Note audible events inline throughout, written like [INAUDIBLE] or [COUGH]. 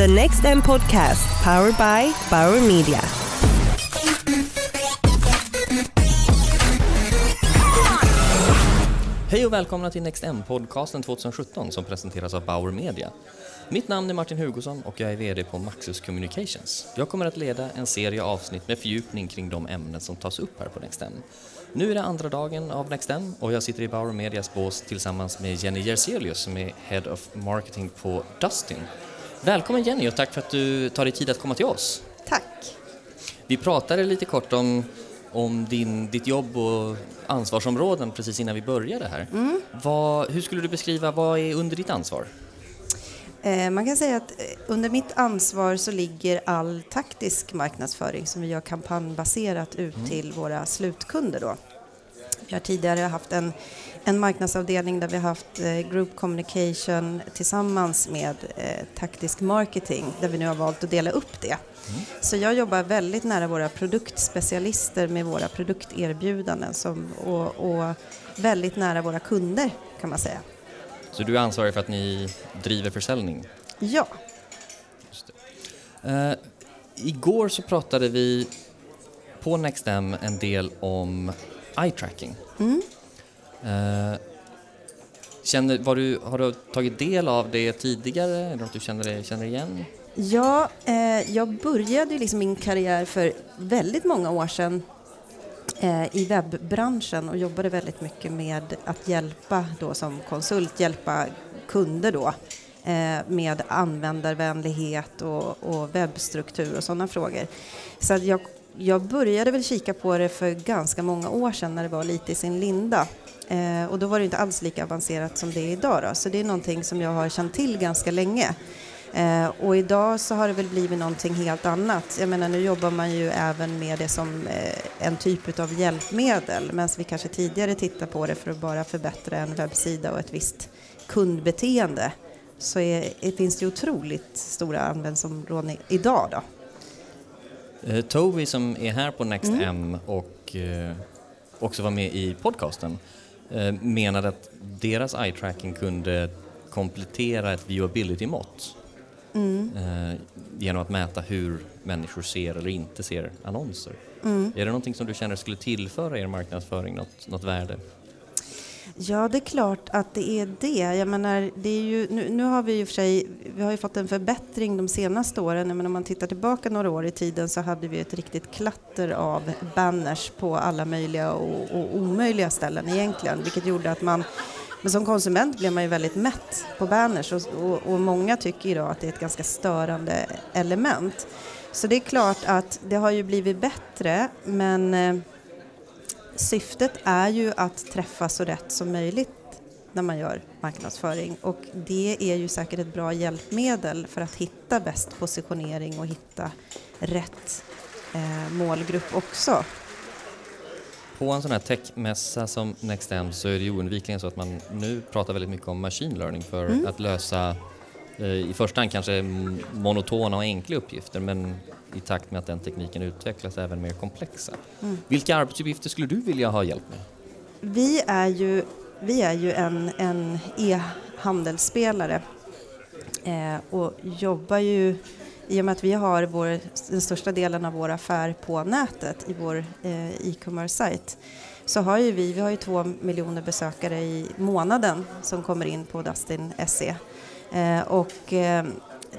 The Next M Podcast, powered by Bauer Media. Hej och välkomna till Next M-podcasten 2017 som presenteras av Bauer Media. Mitt namn är Martin Hugosson och jag är VD på Maxus Communications. Jag kommer att leda en serie avsnitt med fördjupning kring de ämnen som tas upp här på Next Nu är det andra dagen av Next och jag sitter i Bauer Medias bås tillsammans med Jenny Jerselius som är Head of Marketing på Dustin. Välkommen Jenny och tack för att du tar dig tid att komma till oss. Tack. Vi pratade lite kort om, om din, ditt jobb och ansvarsområden precis innan vi började här. Mm. Vad, hur skulle du beskriva, vad är under ditt ansvar? Eh, man kan säga att eh, under mitt ansvar så ligger all taktisk marknadsföring som vi gör kampanjbaserat ut Mm. till våra slutkunder. Då. Vi har tidigare haft en, en marknadsavdelning där vi har haft eh, group communication tillsammans med eh, taktisk marketing där vi nu har valt att dela upp det. Så jag jobbar väldigt nära våra produktspecialister med våra produkterbjudanden som, och, och väldigt nära våra kunder kan man säga. Så du är ansvarig för att ni driver försäljning? Ja, Eh, igår så pratade vi på NextM en del om eye tracking. Mm. Eh, känner, var du, har du tagit del av det tidigare? Är det något du känner, känner igen? Ja, eh, jag började liksom min karriär för väldigt många år sedan eh, i webbranschen och jobbade väldigt mycket med att hjälpa då som konsult, hjälpa kunder då eh, med användarvänlighet och, och webbstruktur och sådana frågor. Så att jag, jag började väl kika på det för ganska många år sedan när det var lite i sin linda. Eh, och då var det inte alls lika avancerat som det är idag då. Så det är någonting som jag har känt till ganska länge. Eh, och idag så har det väl blivit någonting helt annat. Jag menar nu jobbar man ju även med det som eh, en typ av hjälpmedel medan vi kanske tidigare tittade på det för att bara förbättra en webbsida och ett visst kundbeteende så är, är, finns det otroligt stora användningsområden idag då. Eh, Toby som är här på NextM Mm. och eh, också var med i podcasten eh, menade att deras eye tracking kunde komplettera ett viewability-mått Mm. eh, genom att mäta hur människor ser eller inte ser annonser. Mm. Är det någonting som du känner skulle tillföra er marknadsföring något, något värde? Ja, det är klart att det är det. Jag menar, det är ju, nu, nu har vi ju för sig, vi har ju fått en förbättring de senaste åren. Men om man tittar tillbaka några år i tiden så hade vi ett riktigt klatter av banners på alla möjliga och, och omöjliga ställen egentligen. Vilket gjorde att man, men som konsument blev man ju väldigt mätt på banners och, och, och många tycker idag att det är ett ganska störande element. Så det är klart att det har ju blivit bättre, men eh, Syftet är ju att träffa så rätt som möjligt när man gör marknadsföring och det är ju säkert ett bra hjälpmedel för att hitta bäst positionering och hitta rätt eh, målgrupp också. På en sån här techmässa som NextM så är det ju oundvikligen så att man nu pratar väldigt mycket om machine learning för Mm. att lösa i första hand kanske monotona och enkla uppgifter men i takt med att den tekniken utvecklas även mer komplexa. Mm. Vilka arbetsuppgifter skulle du vilja ha hjälp med? Vi är ju, vi är ju en, en e-handelsspelare eh, och jobbar ju i och med att vi har vår, den största delen av vår affär på nätet i vår eh, e-commerce-sajt så har ju vi, vi har ju två miljoner besökare i månaden som kommer in på Dustin.se. Eh, och eh,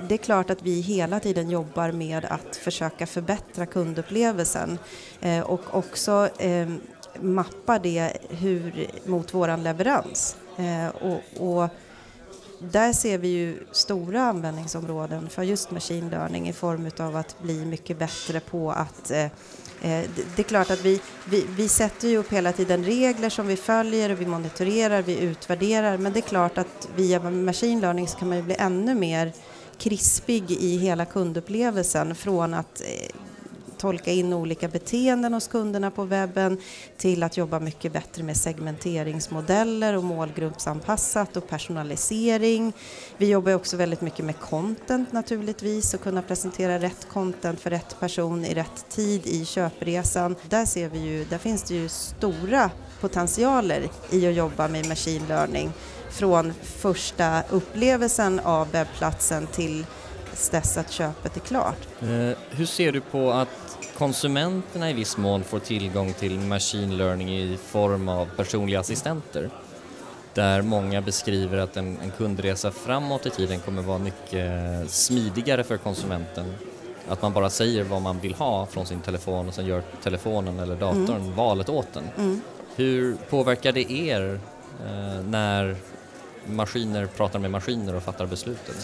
det är klart att vi hela tiden jobbar med att försöka förbättra kundupplevelsen eh, och också mappa det hur, mot våran leverans. Och, och där ser vi ju stora användningsområden för just machine learning i form av att bli mycket bättre på att eh, Eh, det, är klart att vi, vi, vi sätter ju upp hela tiden regler som vi följer och vi monitorerar, vi utvärderar. Men det är klart att via machine learning så kan man ju bli ännu mer krispig i hela kundupplevelsen från att eh, tolka in olika beteenden hos kunderna på webben till att jobba mycket bättre med segmenteringsmodeller och målgruppsanpassat och personalisering. Vi jobbar också väldigt mycket med content naturligtvis och kunna presentera rätt content för rätt person i rätt tid i köpresan. Där ser vi ju, där finns det ju stora potentialer i att jobba med machine learning från första upplevelsen av webbplatsen till dess att köpet är klart. Eh, hur ser du på att konsumenterna i viss mån får tillgång till machine learning i form av personliga assistenter? Där många beskriver att en, en kundresa framåt i tiden kommer vara mycket smidigare för konsumenten. Att man bara säger vad man vill ha från sin telefon och sen gör telefonen eller datorn mm. valet åt en. Mm. Hur påverkar det er eh, när maskiner pratar med maskiner och fattar besluten?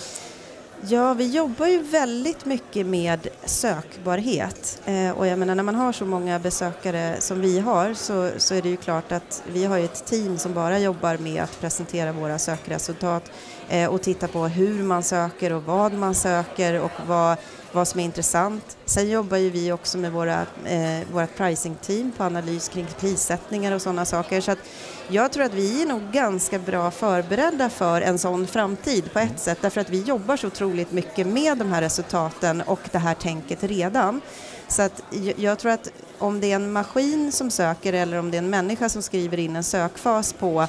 Ja, vi jobbar ju väldigt mycket med sökbarhet. Eh, och jag menar när man har så många besökare som vi har så, så är det ju klart att vi har ett team som bara jobbar med att presentera våra sökresultat eh, och titta på hur man söker och vad man söker och vad, vad som är intressant. Sen jobbar ju vi också med våra, eh, vårt pricing-team på analys kring prissättningar och sådana saker. Så att jag tror att vi är nog ganska bra förberedda för en sån framtid på ett sätt därför att vi jobbar så otroligt mycket med de här resultaten och det här tänket redan. Så att jag tror att om det är en maskin som söker eller om det är en människa som skriver in en sökfas på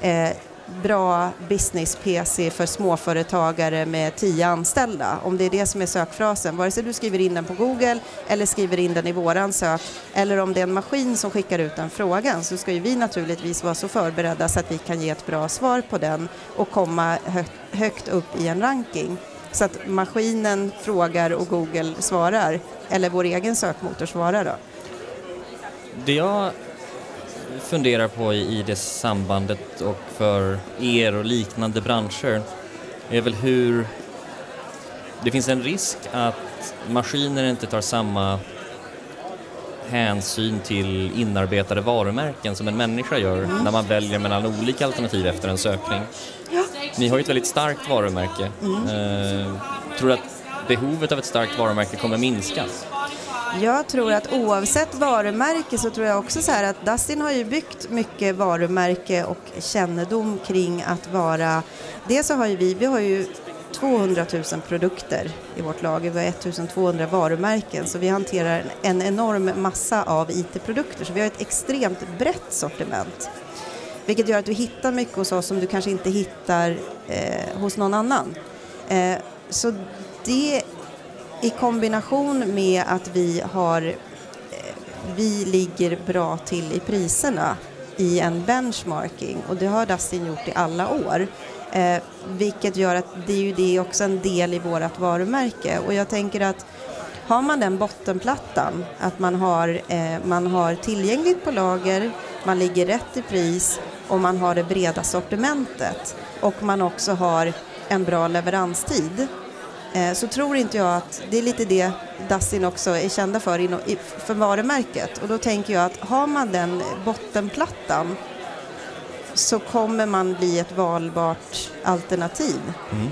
eh, bra business-PC för småföretagare med tio anställda. Om det är det som är sökfrasen, vare sig du skriver in den på Google eller skriver in den i våran sök eller om det är en maskin som skickar ut den frågan så ska ju vi naturligtvis vara så förberedda så att vi kan ge ett bra svar på den och komma högt upp i en ranking. Så att maskinen frågar och Google svarar, eller vår egen sökmotor svarar då. Det jag funderar på i, det sambandet och för er och liknande branscher är väl hur det finns en risk att maskiner inte tar samma hänsyn till inarbetade varumärken som en människa gör mm. när man väljer mellan olika alternativ efter en sökning. Ja. Ni har ju ett väldigt starkt varumärke. Mm. Eh, tror du att behovet av ett starkt varumärke kommer minska? Jag tror att oavsett varumärke så tror jag också så här att Dustin har ju byggt mycket varumärke och kännedom kring att vara, dels så har ju vi, vi har ju 200 000 produkter i vårt lager, vi har 1200 varumärken så vi hanterar en enorm massa av IT-produkter så vi har ett extremt brett sortiment. Vilket gör att du hittar mycket hos oss som du kanske inte hittar eh, hos någon annan. Eh, så det i kombination med att vi har eh, vi ligger bra till i priserna i en benchmarking och det har Dustin gjort i alla år. Eh, vilket gör att det är ju det också en del i vårt varumärke och jag tänker att har man den bottenplattan, att man har, eh, man har tillgängligt på lager, man ligger rätt i pris och man har det breda sortimentet och man också har en bra leveranstid Eh, så tror inte jag att, det är lite det Dassin också är kända för för varumärket och då tänker jag att har man den bottenplattan så kommer man bli ett valbart alternativ. Mm.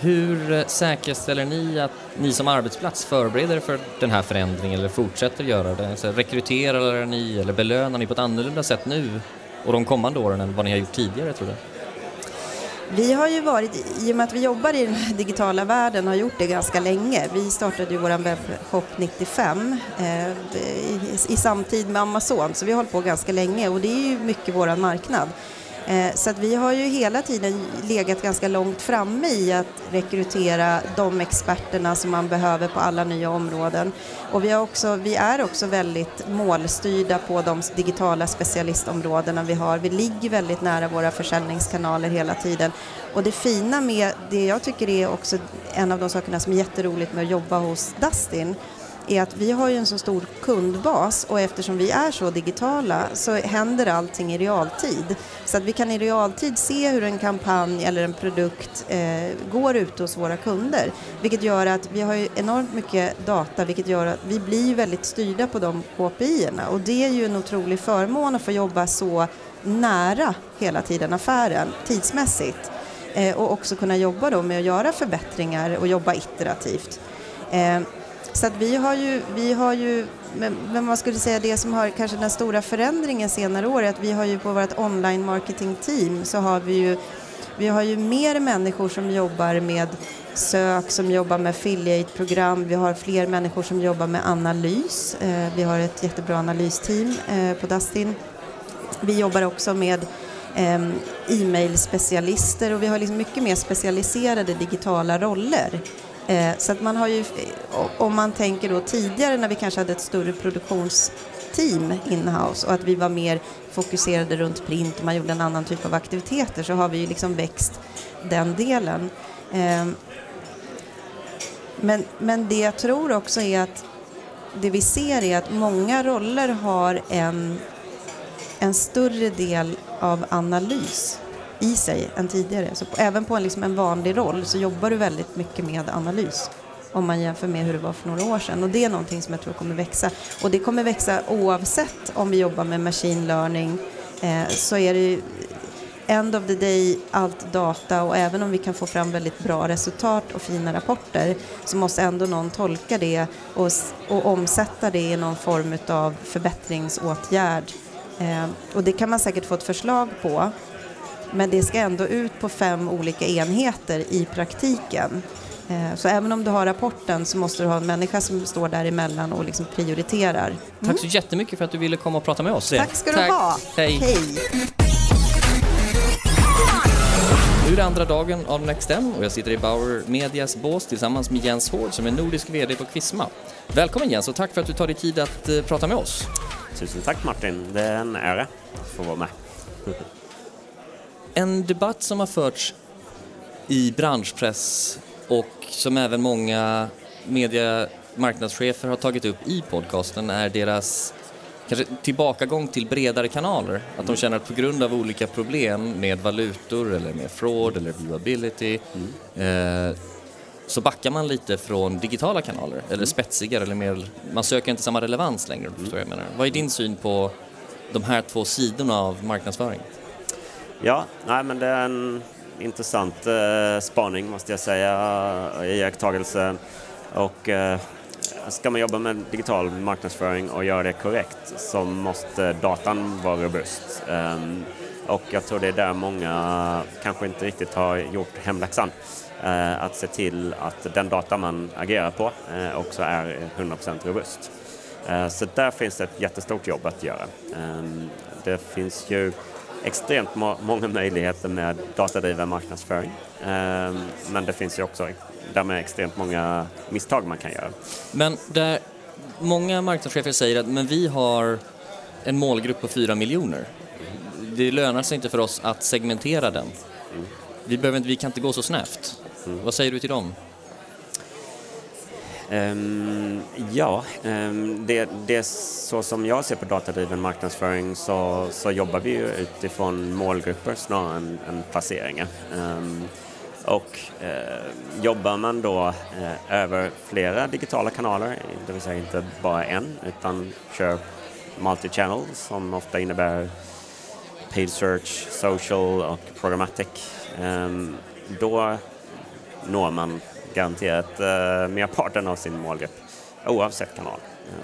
Hur eh, säkerställer ni att ni som arbetsplats förbereder för den här förändringen eller fortsätter göra det? Så rekryterar ni eller belönar ni på ett annorlunda sätt nu och de kommande åren än vad ni har gjort tidigare tror du? Vi har ju varit, i och med att vi jobbar i den digitala världen, har gjort det ganska länge. Vi startade ju vår webbshop 95 eh, i, i samtid med Amazon, så vi har hållit på ganska länge och det är ju mycket vår marknad. Eh, så att vi har ju hela tiden legat ganska långt framme i att rekrytera de experterna som man behöver på alla nya områden. Och vi, har också, vi är också väldigt målstyrda på de digitala specialistområdena vi har. Vi ligger väldigt nära våra försäljningskanaler hela tiden. Och det fina med det jag tycker är också en av de sakerna som är jätteroligt med att jobba hos Dustin är att vi har ju en så stor kundbas och eftersom vi är så digitala så händer allting i realtid. Så att vi kan i realtid se hur en kampanj eller en produkt eh, går ut hos våra kunder. Vilket gör att vi har ju enormt mycket data vilket gör att vi blir väldigt styrda på de KPI-erna och det är ju en otrolig förmån att få jobba så nära hela tiden affären tidsmässigt eh, och också kunna jobba då med att göra förbättringar och jobba iterativt. Eh, så att vi har ju, vi har ju men man skulle säga det som har kanske den stora förändringen senare år är att vi har ju på vårt online marketing team så har vi ju vi har ju mer människor som jobbar med sök, som jobbar med affiliate-program. Vi har fler människor som jobbar med analys. Eh, vi har ett jättebra analysteam eh, på Dustin. Vi jobbar också med ehm, e-mail-specialister och vi har liksom mycket mer specialiserade digitala roller. Eh, så att man har ju, eh, om man tänker då tidigare när vi kanske hade ett större produktionsteam inhouse och att vi var mer fokuserade runt print och man gjorde en annan typ av aktiviteter så har vi ju liksom växt den delen. Ehm, men, men det jag tror också är att det vi ser är att många roller har en, en större del av analys i sig än tidigare. Så på, även på en, liksom en vanlig roll så jobbar du väldigt mycket med analys om man jämför med hur det var för några år sedan. Och det är någonting som jag tror kommer växa. Och det kommer växa oavsett om vi jobbar med machine learning eh, så är det end of the day allt data och även om vi kan få fram väldigt bra resultat och fina rapporter så måste ändå någon tolka det och, och omsätta det i någon form av förbättringsåtgärd. Eh, och det kan man säkert få ett förslag på men det ska ändå ut på fem olika enheter i praktiken. Eh, så även om du har rapporten så måste du ha en människa som står däremellan och liksom prioriterar. Mm. Tack så jättemycket för att du ville komma och prata med oss. Tack ska du Tack. ha. Hej. Hej. Nu är det andra dagen av Next M och jag sitter i Bauer Medias bås tillsammans med Jens Hård som är nordisk VD på Quisma. Välkommen Jens och tack för att du tar dig tid att uh, prata med oss. Tusen tack Martin, det är en ära att få vara med. [LAUGHS] en debatt som har förts i branschpress och som även många media marknadschefer har tagit upp i podcasten är deras kanske tillbakagång till bredare kanaler. Att de känner att på grund av olika problem med valutor eller med fraud eller viewability mm. eh, så backar man lite från digitala kanaler, eller mm. spetsigare eller mer, man söker inte samma relevans längre. Mm. Jag menar. Vad är din syn på de här två sidorna av marknadsföring? Ja, nej, men det är en intressant eh, spaning måste jag säga, eh, iakttagelse. Och eh, ska man jobba med digital marknadsföring och göra det korrekt så måste datan vara robust. Um, och jag tror det är där många kanske inte riktigt har gjort hemläxan. Eh, att se till att den data man agerar på eh, också är 100% robust. Eh, så där finns ett jättestort jobb att göra. Ehm, det finns ju extremt må många möjligheter med datadriven marknadsföring. Um, men det finns ju också därmed extremt många misstag man kan göra. Men där många marknadschefer säger att men vi har en målgrupp på 4 miljoner. Det lönar sig inte för oss att segmentera den. Vi, behöver vi kan inte gå så snävt. Mm. Vad säger du till dem? Um, ja, um, det, det är så som jag ser på datadriven marknadsföring så, så jobbar vi ju utifrån målgrupper snarare än, än placeringar. Um, och eh, jobbar man då eh, över flera digitala kanaler, det vill säga inte bara en, utan kör multi-channel som ofta innebär paid search, social och programmatic, eh, då når man garanterat eh, merparten av sin målgrupp oavsett kanal. Eh,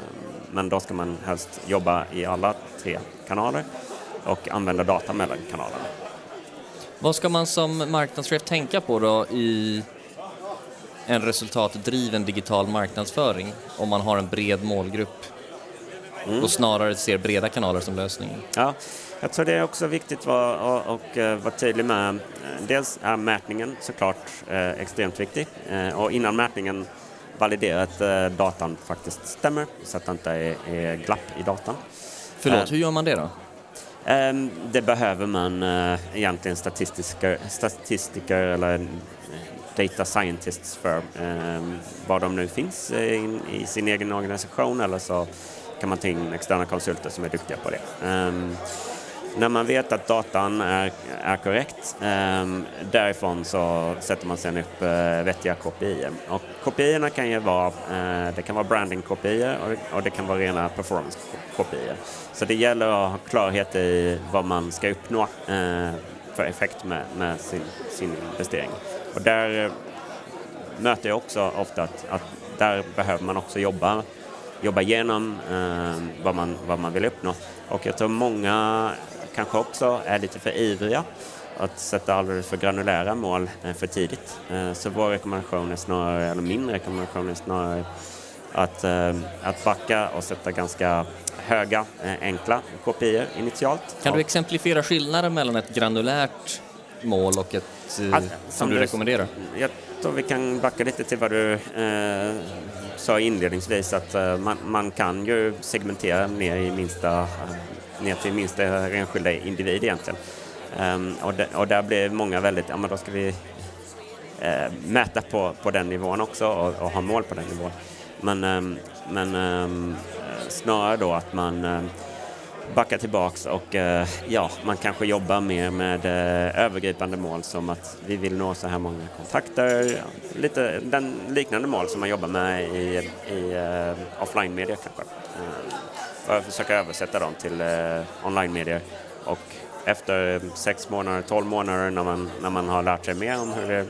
men då ska man helst jobba i alla tre kanaler och använda data mellan kanalerna. Vad ska man som marknadschef tänka på då i en resultatdriven digital marknadsföring om man har en bred målgrupp mm. och snarare ser breda kanaler som lösningen? Ja, jag tror det är också viktigt att vara, eh, vara tydlig med, dels är mätningen såklart eh, extremt viktig eh, och innan mätningen validera att eh, datan faktiskt stämmer så att det inte är, glapp i datan. Förlåt, eh, hur gör man det då? Ehm, det behöver man eh, egentligen statistiker, statistiker eller eh, data scientists för, ehm, var de nu finns i sin egen organisation eller så kan man ta in externa konsulter som är duktiga på det. Um, när man vet att datan är, är korrekt, um, därifrån så sätter man sen upp uh, vettiga kopior. Och kopiorna kan ju vara, uh, det kan vara branding-kopior och, och, det kan vara rena performance-kopior. Så det gäller att ha klarhet i vad man ska uppnå uh, för effekt med, med sin, sin investering. Och där möter jag också ofta att, att där behöver man också jobba jobba igenom eh, vad, man, vad man vill uppnå. Och jag tror många kanske också är lite för ivriga att sätta alldeles för granulära mål eh, för tidigt. Eh, så vår rekommendation är snarare, eller min rekommendation är snarare att, eh, att backa och sätta ganska höga, eh, enkla KPI initialt. Kan du exemplifiera skillnaden mellan ett granulärt mål och ett Alltså, som du rekommenderar? Jag tror vi kan backa lite till vad du sa inledningsvis att eh, man, man kan ju segmentera ner, i minsta, eh, ner till minsta enskilda individ egentligen. Ehm, och, de, och där blir många väldigt, ja men då ska vi eh, mäta på, på den nivån också och, och ha mål på den nivån. Men, ehm, men ehm, snarare då att man backa tillbaks och eh, ja, man kanske jobbar mer med eh, övergripande mål som att vi vill nå så här många kontakter. Lite den liknande mål som man jobbar med i, i eh, offline-media kanske. För att försöka översätta dem till online-medier. Och efter sex månader, 12 månader när man, när man har lärt sig mer om hur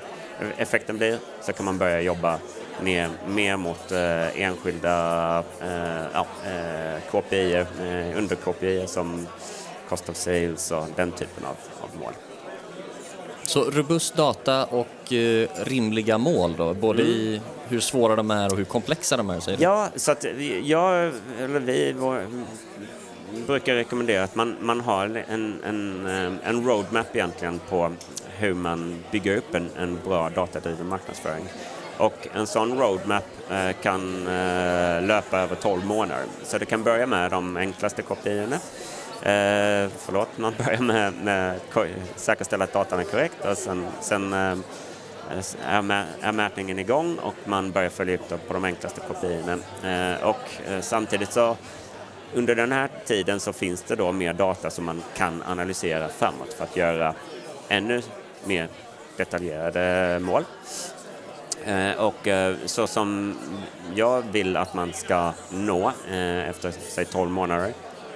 effekten blir så kan man börja jobba ner, mer mot eh, enskilda eh, ja, eh, KPI, eh, under KPI som cost of sales och den typen av, av mål. Så robust data och eh, rimliga mål då, både i hur svåra de är och hur komplexa de är, säger? Ja, så att jag, eller vi vår, brukar rekommendera att man, man har en, en, eh, en roadmap egentligen på hur man bygger upp en, en bra datadriven marknadsföring. Och en sån roadmap eh, kan eh, löpa över 12 månader. Så det kan börja med de enklaste kopiorna. Eh, förlåt, man börjar med, med säkerställa att datan är korrekt och sen, sen eh, är, är mätningen igång och man börjar följa upp på de enklaste kopiorna. Och samtidigt så under den här tiden så finns det då mer data som man kan analysera framåt för att göra ännu mer detaljerade mål. Eh, och eh, så som jag vill att man ska nå eh, efter säg 12 månader,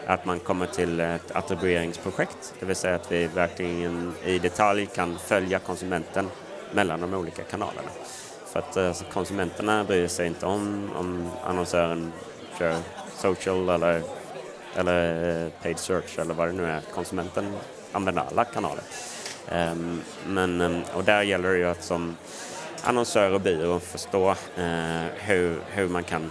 att man kommer till ett attribueringsprojekt, det vill säga att vi verkligen i detalj kan följa konsumenten mellan de olika kanalerna. För att konsumenterna bryr sig inte om om annonsören kör social eller, eller paid search eller vad det nu är. Konsumenten använder alla kanaler. Ehm, men, ehm, och där gäller det ju att som annonsör och byrå förstå eh, hur, hur man kan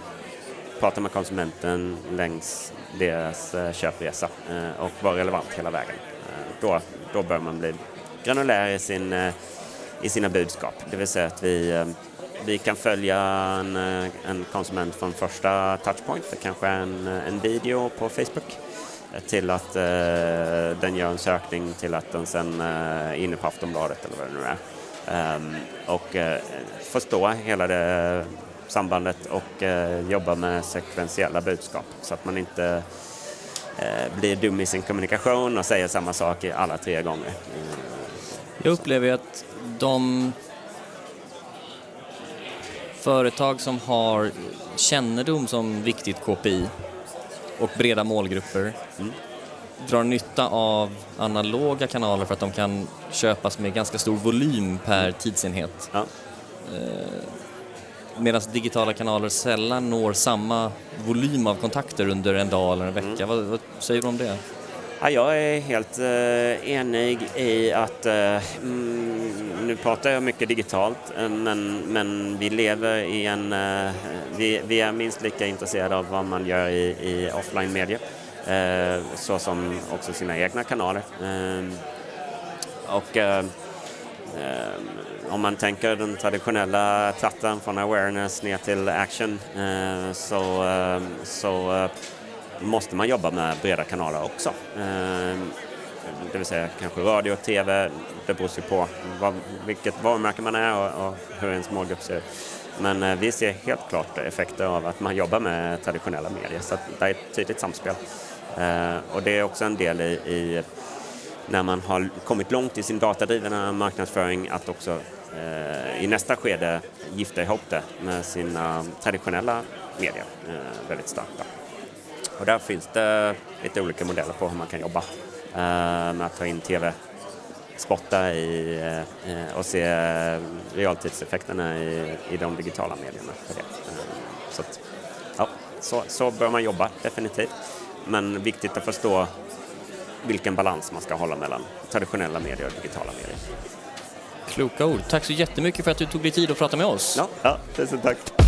prata med konsumenten längs deras eh, köpresa eh, och vara relevant hela vägen. Eh, då, då bör man bli granulär i, sin, eh, i sina budskap. Det vill säga att vi, eh, vi kan följa en, eh, en konsument från första touchpoint. Det kanske är en, en video på Facebook eh, till att eh, den gör en sökning till att den sen eh, är inne på Aftonbladet eller vad det nu är. Ehm, och eh, förstå hela det sambandet och eh, jobba med sekventiella budskap så att man inte eh, blir dum i sin kommunikation och säger samma sak alla tre gånger. Mm. Jag upplever ju att de företag som har kännedom som viktigt KPI och breda målgrupper drar nytta av analoga kanaler för att de kan köpas med ganska stor volym per tidsenhet. Ja. Medan digitala kanaler sällan når samma volym av kontakter under en dag eller en vecka. Vad, vad säger du om det? Ja, jag är helt eh, enig i att, eh, mm, nu pratar jag mycket digitalt, eh, men, men vi lever i en, eh, vi, vi är minst lika intresserade av vad man gör i, i offline såsom eh, också sina egna kanaler. Ehm, eh, och eh, om man tänker den traditionella tratten från awareness ner till action eh, så, eh, så eh, måste man jobba med breda kanaler också. Ehm, det vill säga kanske radio och TV, det beror ju på vad, vilket varumärke man är och, och hur ens målgrupp ser ut. Men vi ser helt klart effekter av att man jobbar med traditionella medier så det är ett tydligt samspel. Eh, och det är också en del i, i när man har kommit långt i sin datadrivna marknadsföring att också eh, i nästa skede gifta ihop det med sina traditionella medier eh, väldigt starkt. då. Och där finns det lite olika modeller på hur man kan jobba eh, med att ta in tv spotta i, eh, och se realtidseffekterna i, i de digitala medierna. För det. Eh, så, att, ja, så, så bör man jobba definitivt. Men viktigt att förstå vilken balans man ska hålla mellan traditionella medier och digitala medier. Kloka ord. Tack så jättemycket för att du tog dig tid att prata med oss. Ja, ja tusen tack.